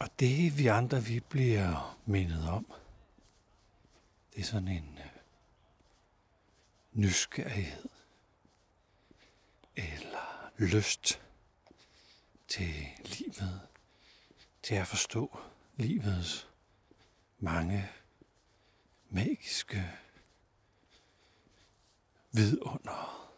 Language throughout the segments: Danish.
Og det vi andre, vi bliver mindet om, det er sådan en øh, nysgerrighed eller lyst til livet, til at forstå livets mange magiske vidunder.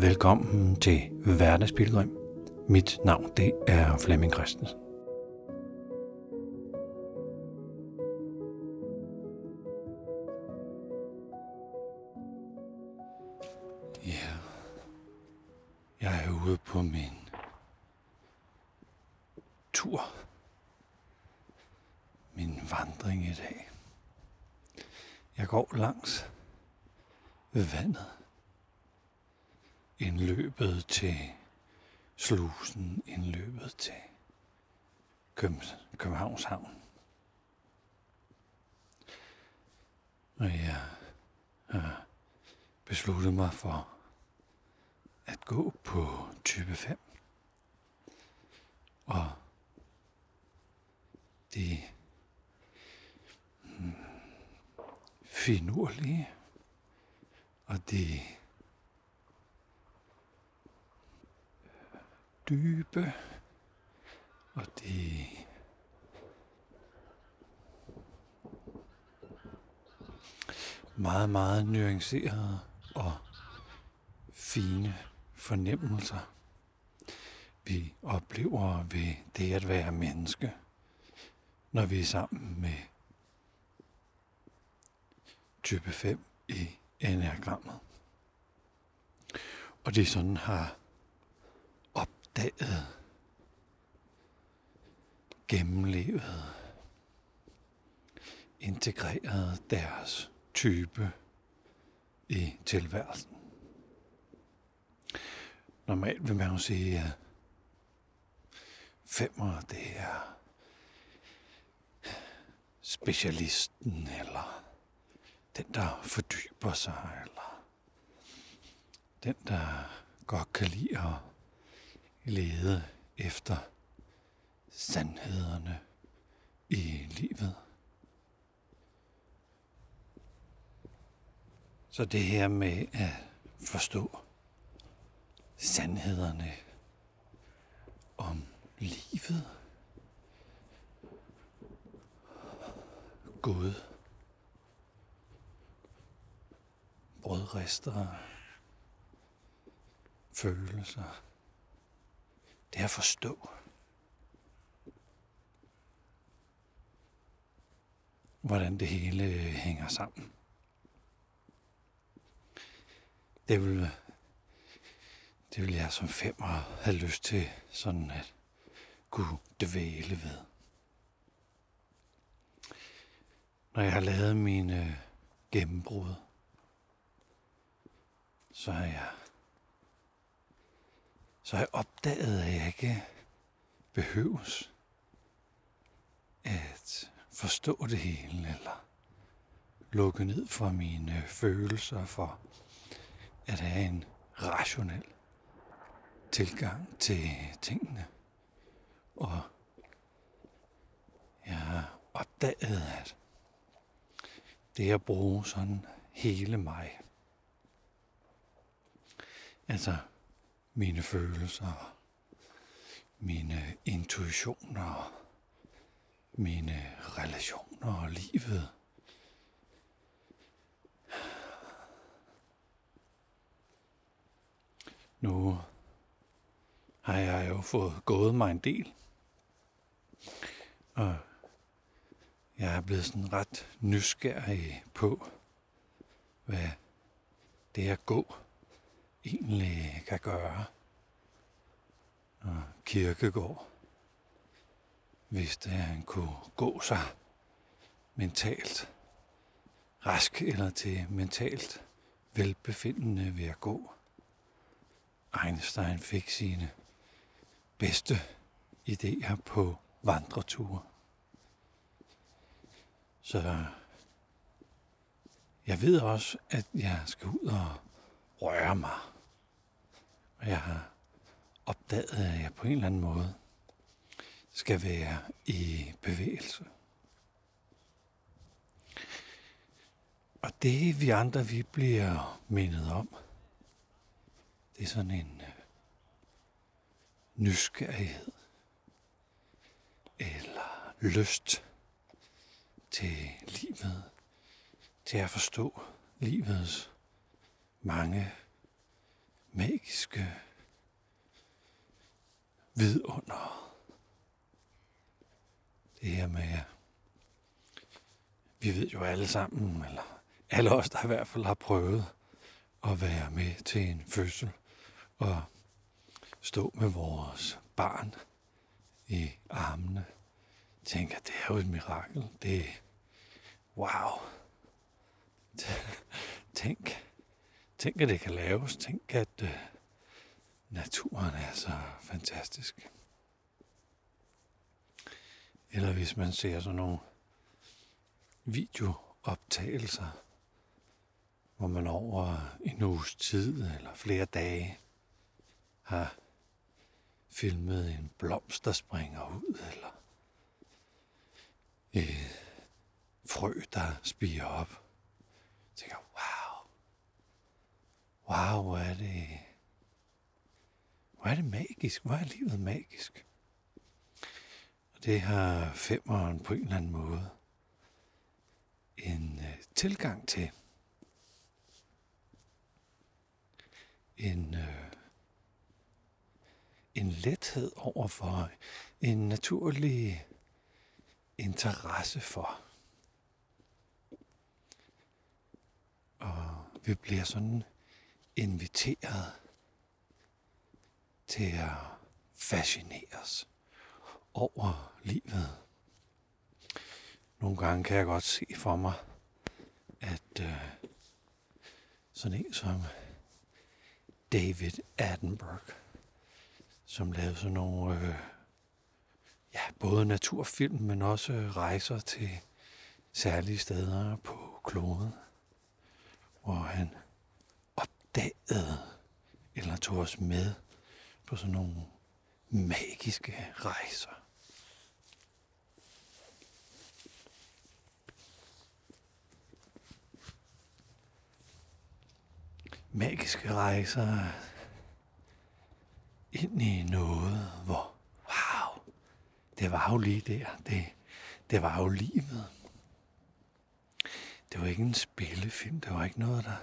Velkommen til Hverdagsbilledrøm. Mit navn det er Flemming Christensen. Ja, jeg er ude på min tur. Min vandring i dag. Jeg går langs ved vandet indløbet til slusen, indløbet til Københavns Havn. Og jeg har besluttet mig for at gå på type 5. Og det hmm, finurlige og det dybe og det meget, meget nuancerede og fine fornemmelser, vi oplever ved det at være menneske, når vi er sammen med type 5 i enagrammet. Og det sådan har opdaget, gennemlevet, integreret deres type i tilværelsen. Normalt vil man jo sige, at femmer det er specialisten, eller den, der fordyber sig, eller den, der godt kan lide at lede efter sandhederne i livet. Så det her med at forstå sandhederne om livet, Gud, brødrester, følelser, det er at forstå. Hvordan det hele hænger sammen. Det vil, det vil jeg som femmer have lyst til sådan at kunne dvæle ved. Når jeg har lavet mine gennembrud, så har jeg så har jeg opdaget, at jeg ikke behøves at forstå det hele, eller lukke ned for mine følelser, for at have en rationel tilgang til tingene. Og jeg har opdaget, at det at bruge sådan hele mig, altså mine følelser, mine intuitioner, mine relationer og livet. Nu har jeg jo fået gået mig en del, og jeg er blevet sådan ret nysgerrig på, hvad det at gå egentlig kan gøre. Og Kirkegård vidste, at han kunne gå sig mentalt rask eller til mentalt velbefindende ved at gå. Einstein fik sine bedste idéer på vandreture. Så jeg ved også, at jeg skal ud og røre mig. Og jeg har opdaget, at jeg på en eller anden måde skal være i bevægelse. Og det vi andre, vi bliver mindet om, det er sådan en øh, nysgerrighed eller lyst til livet, til at forstå livets mange magiske vidunder. Det her med, vi ved jo alle sammen, eller alle os, der i hvert fald har prøvet at være med til en fødsel og stå med vores barn i armene. Tænker, det er jo et mirakel. Det er wow. Tænk, tænk, at det kan laves. Tænk, at øh, naturen er så fantastisk. Eller hvis man ser sådan nogle videooptagelser, hvor man over en uges tid eller flere dage har filmet en blomst, der springer ud, eller et frø, der spiger op. Jeg tænker, wow, wow, hvor er det, hvor er det magisk, hvor er livet magisk. Og det har femeren på en eller anden måde en øh, tilgang til. En, øh, en lethed over for en naturlig interesse for. Og vi bliver sådan inviteret til at fascineres over livet. Nogle gange kan jeg godt se for mig, at øh, sådan en som David Attenborough, som lavede sådan nogle, øh, ja, både naturfilm, men også rejser til særlige steder på kloden, hvor han opdagede eller tog os med på sådan nogle magiske rejser. Magiske rejser ind i noget, hvor, wow, det var jo lige der. Det, det var jo livet. Det var ikke en spillefilm. Det var ikke noget, der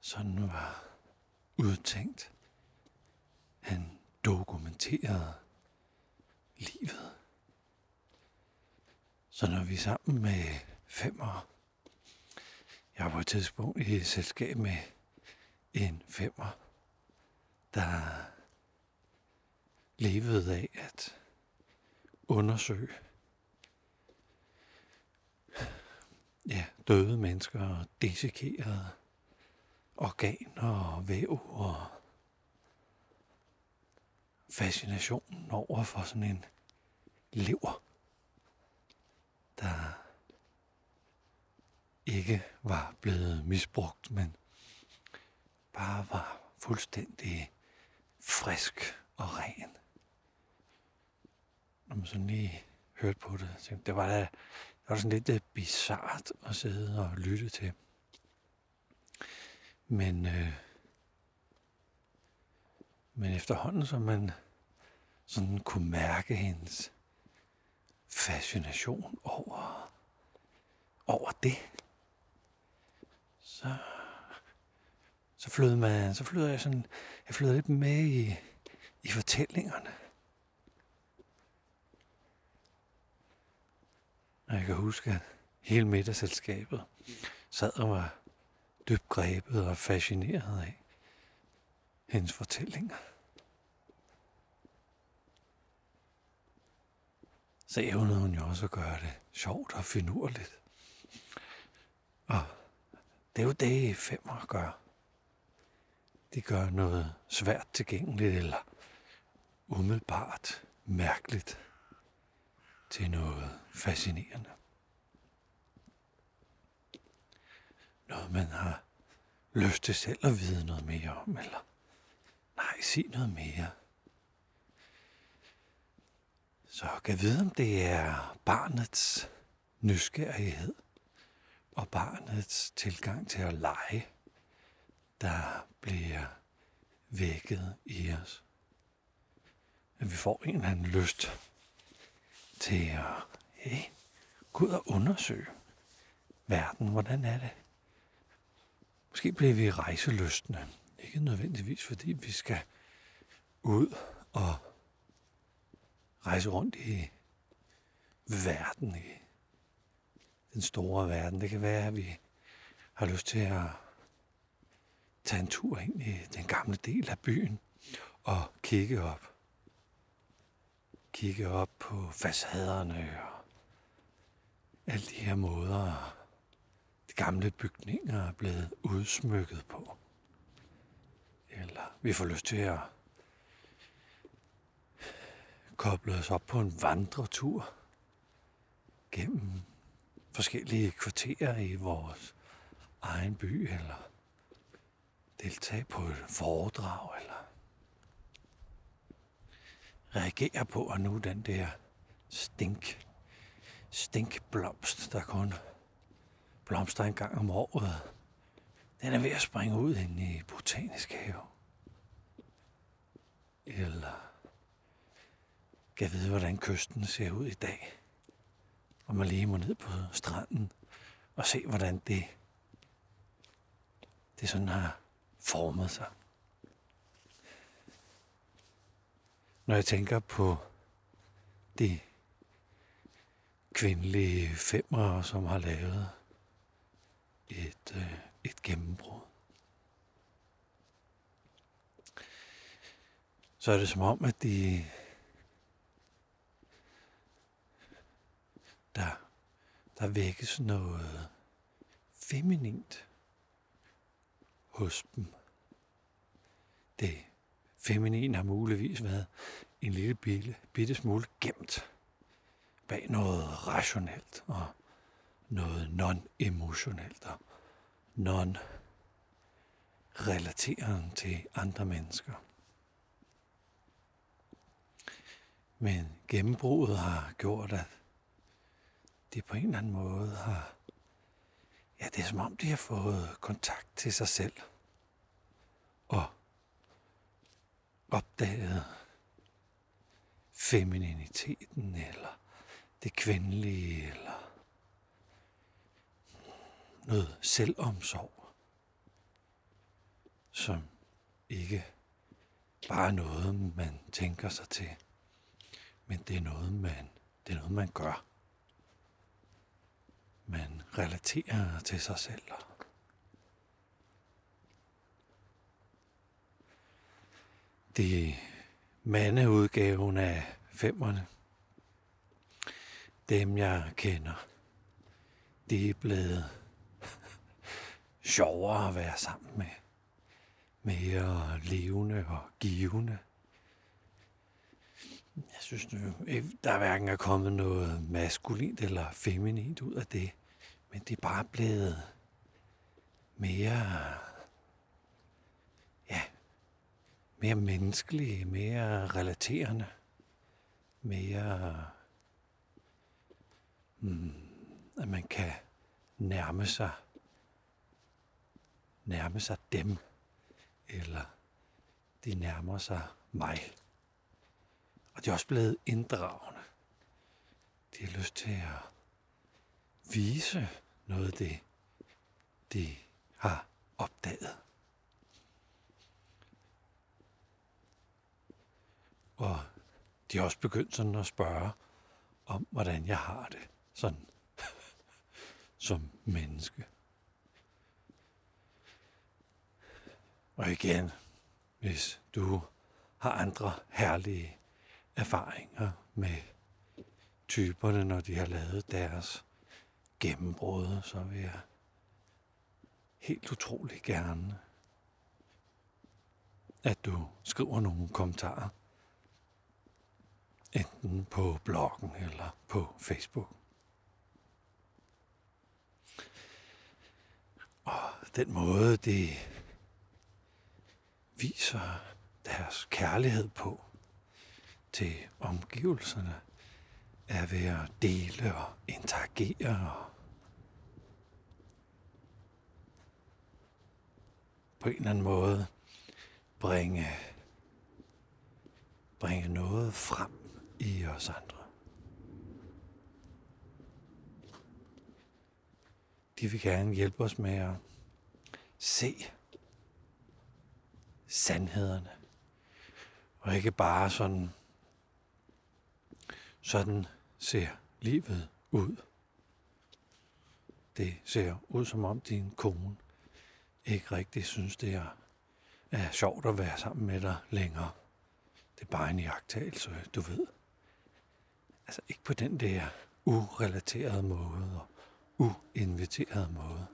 sådan var udtænkt. Han dokumenterede livet. Så når vi sammen med femmer, jeg var på et tidspunkt i et selskab med en femmer, der levede af at undersøge ja, døde mennesker og dissekerede organer og væv og fascinationen over for sådan en lever, der ikke var blevet misbrugt, men bare var fuldstændig frisk og ren. Når man sådan lige hørte på det, tænkte, det var da det var sådan lidt øh, bizart at sidde og lytte til. Men, øh, men efterhånden, som man sådan kunne mærke hendes fascination over, over det, så, så flød man, så flød jeg sådan, jeg flød lidt med i, i fortællingerne. Og jeg kan huske, at hele middagsselskabet sad og var dybt grebet og fascineret af hendes fortællinger. Så evnede hun jo også at gøre det sjovt og finurligt. Og det er jo det, femmer gør. De gør noget svært tilgængeligt eller umiddelbart mærkeligt til noget fascinerende. Noget, man har lyst til selv at vide noget mere om, eller Nej, sig noget mere. Så kan vide, om det er barnets nysgerrighed og barnets tilgang til at lege, der bliver vækket i os. At vi får en eller anden lyst til at hey, gå ud og undersøge verden. Hvordan er det? Måske bliver vi rejseløstende. Ikke nødvendigvis, fordi vi skal ud og rejse rundt i verden, i den store verden. Det kan være, at vi har lyst til at tage en tur ind i den gamle del af byen og kigge op. Kigge op på facaderne og alle de her måder, gamle bygninger er blevet udsmykket på. Eller vi får lyst til at koble os op på en vandretur gennem forskellige kvarterer i vores egen by, eller deltage på et foredrag, eller reagere på, at nu den der stink, stinkblomst, der kun blomster en gang om året, den er ved at springe ud ind i botanisk have. Eller kan vide, hvordan kysten ser ud i dag. Og man lige må ned på stranden og se, hvordan det, det sådan har formet sig. Når jeg tænker på de kvindelige femmer, som har lavet et, øh, et gennembrud, så er det som om, at de der, der vækkes noget feminint hos dem. Det feminine har muligvis været en lille bitte, bitte smule gemt bag noget rationelt og noget non-emotionelt og non-relaterende til andre mennesker. Men gennembruddet har gjort, at det på en eller anden måde har... Ja, det er som om, de har fået kontakt til sig selv. Og opdaget femininiteten, eller det kvindelige, eller noget selvomsorg, som ikke bare er noget, man tænker sig til, men det er noget, man, det er noget, man gør man relaterer til sig selv. Det mandeudgaven af femmerne, dem jeg kender, det er blevet sjovere at være sammen med. Mere levende og givende. Jeg synes, eh, der hverken er kommet noget maskulint eller feminint ud af det. Men det er bare blevet mere, ja, mere menneskelige, mere relaterende, mere, mm, at man kan nærme sig, nærme sig dem, eller de nærmer sig mig. Og de er også blevet inddragende. De har lyst til at vise noget af det, de har opdaget. Og de har også begyndt sådan at spørge om, hvordan jeg har det sådan som menneske. Og igen, hvis du har andre herlige erfaringer med typerne, når de har lavet deres gennembrud, så vil jeg helt utrolig gerne, at du skriver nogle kommentarer. Enten på bloggen eller på Facebook. Og den måde, det viser deres kærlighed på til omgivelserne er ved at dele og interagere og på en eller anden måde bringe, bringe noget frem i os andre. De vil gerne hjælpe os med at se sandhederne. Og ikke bare sådan, sådan ser livet ud. Det ser ud som om din kone ikke rigtig synes, det er, er sjovt at være sammen med dig længere. Det er bare en jagttagelse, du ved. Altså ikke på den der urelaterede måde og uinviterede måde.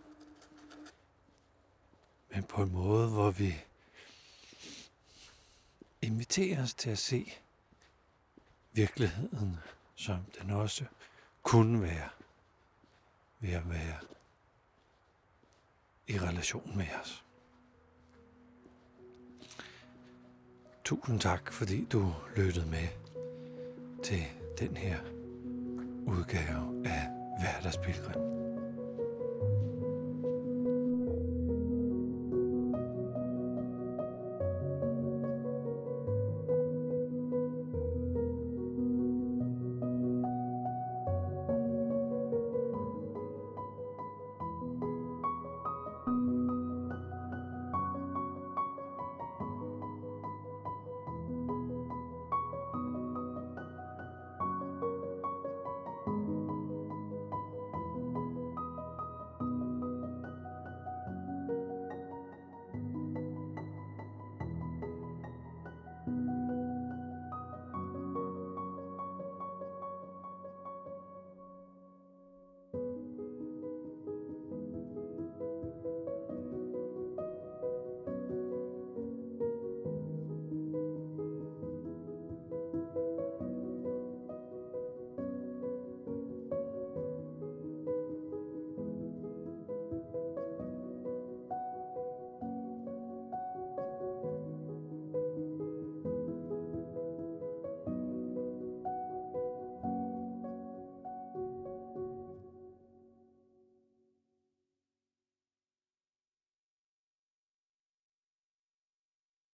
Men på en måde, hvor vi inviterer os til at se virkeligheden, som den også kunne være ved at være i relation med os. Tusind tak, fordi du lyttede med til den her udgave af Hverdagspilgrim.